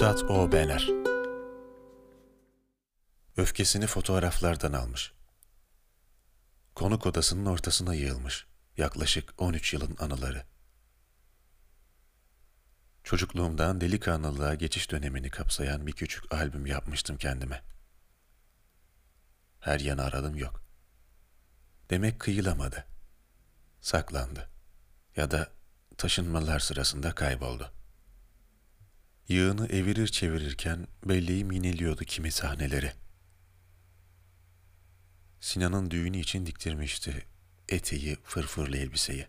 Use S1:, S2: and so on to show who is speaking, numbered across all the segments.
S1: Fotoğraflar Üsat O. Bener Öfkesini fotoğraflardan almış. Konuk odasının ortasına yığılmış. Yaklaşık 13 yılın anıları. Çocukluğumdan delikanlılığa geçiş dönemini kapsayan bir küçük albüm yapmıştım kendime. Her yana aradım yok. Demek kıyılamadı. Saklandı. Ya da taşınmalar sırasında kayboldu. Yığını evirir çevirirken belleğim yineliyordu kimi sahneleri. Sinan'ın düğünü için diktirmişti eteği, fırfırlı elbiseyi.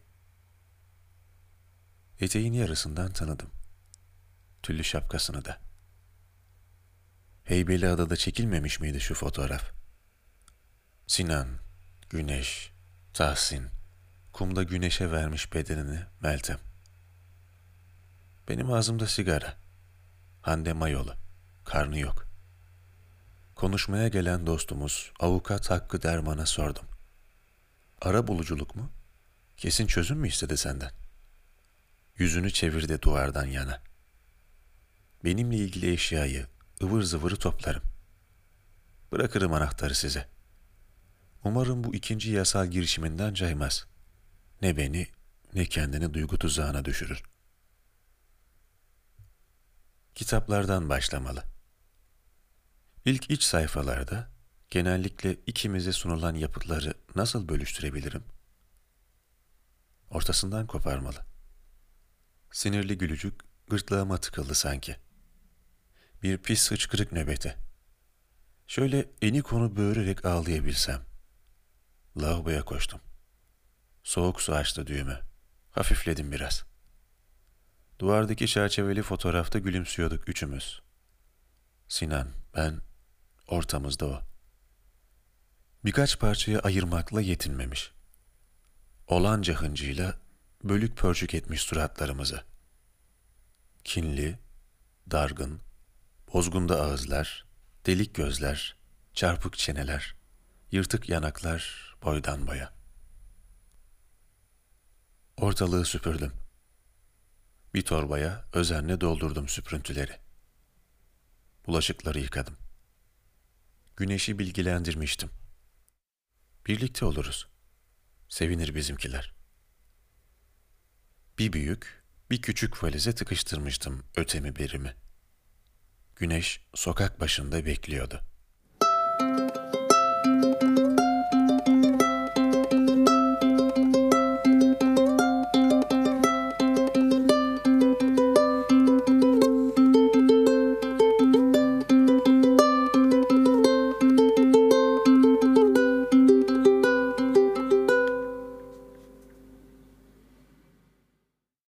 S1: Eteğin yarısından tanıdım. Tüllü şapkasını da. Heybeliada'da çekilmemiş miydi şu fotoğraf? Sinan, Güneş, Tahsin, kumda güneşe vermiş bedenini Meltem. Benim ağzımda sigara. Hande Mayolu. Karnı yok. Konuşmaya gelen dostumuz avukat Hakkı Derman'a sordum. Ara buluculuk mu? Kesin çözüm mü istedi senden? Yüzünü çevirdi duvardan yana. Benimle ilgili eşyayı, ıvır zıvırı toplarım. Bırakırım anahtarı size. Umarım bu ikinci yasal girişiminden caymaz. Ne beni ne kendini duygu tuzağına düşürür. Kitaplardan başlamalı. İlk iç sayfalarda genellikle ikimize sunulan yapıtları nasıl bölüştürebilirim? Ortasından koparmalı. Sinirli gülücük gırtlağıma tıkıldı sanki. Bir pis hıçkırık nöbeti. Şöyle eni konu böğürerek ağlayabilsem. Lavaboya koştum. Soğuk su açtı düğümü. Hafifledim biraz. Duvardaki çerçeveli fotoğrafta gülümsüyorduk üçümüz. Sinan, ben, ortamızda o. Birkaç parçaya ayırmakla yetinmemiş. Olanca hıncıyla bölük pörçük etmiş suratlarımızı. Kinli, dargın, bozgunda ağızlar, delik gözler, çarpık çeneler, yırtık yanaklar boydan boya. Ortalığı süpürdüm. Bir torbaya özenle doldurdum süprüntüleri. Bulaşıkları yıkadım. Güneşi bilgilendirmiştim. Birlikte oluruz. Sevinir bizimkiler. Bir büyük, bir küçük valize tıkıştırmıştım ötemi berimi. Güneş sokak başında bekliyordu.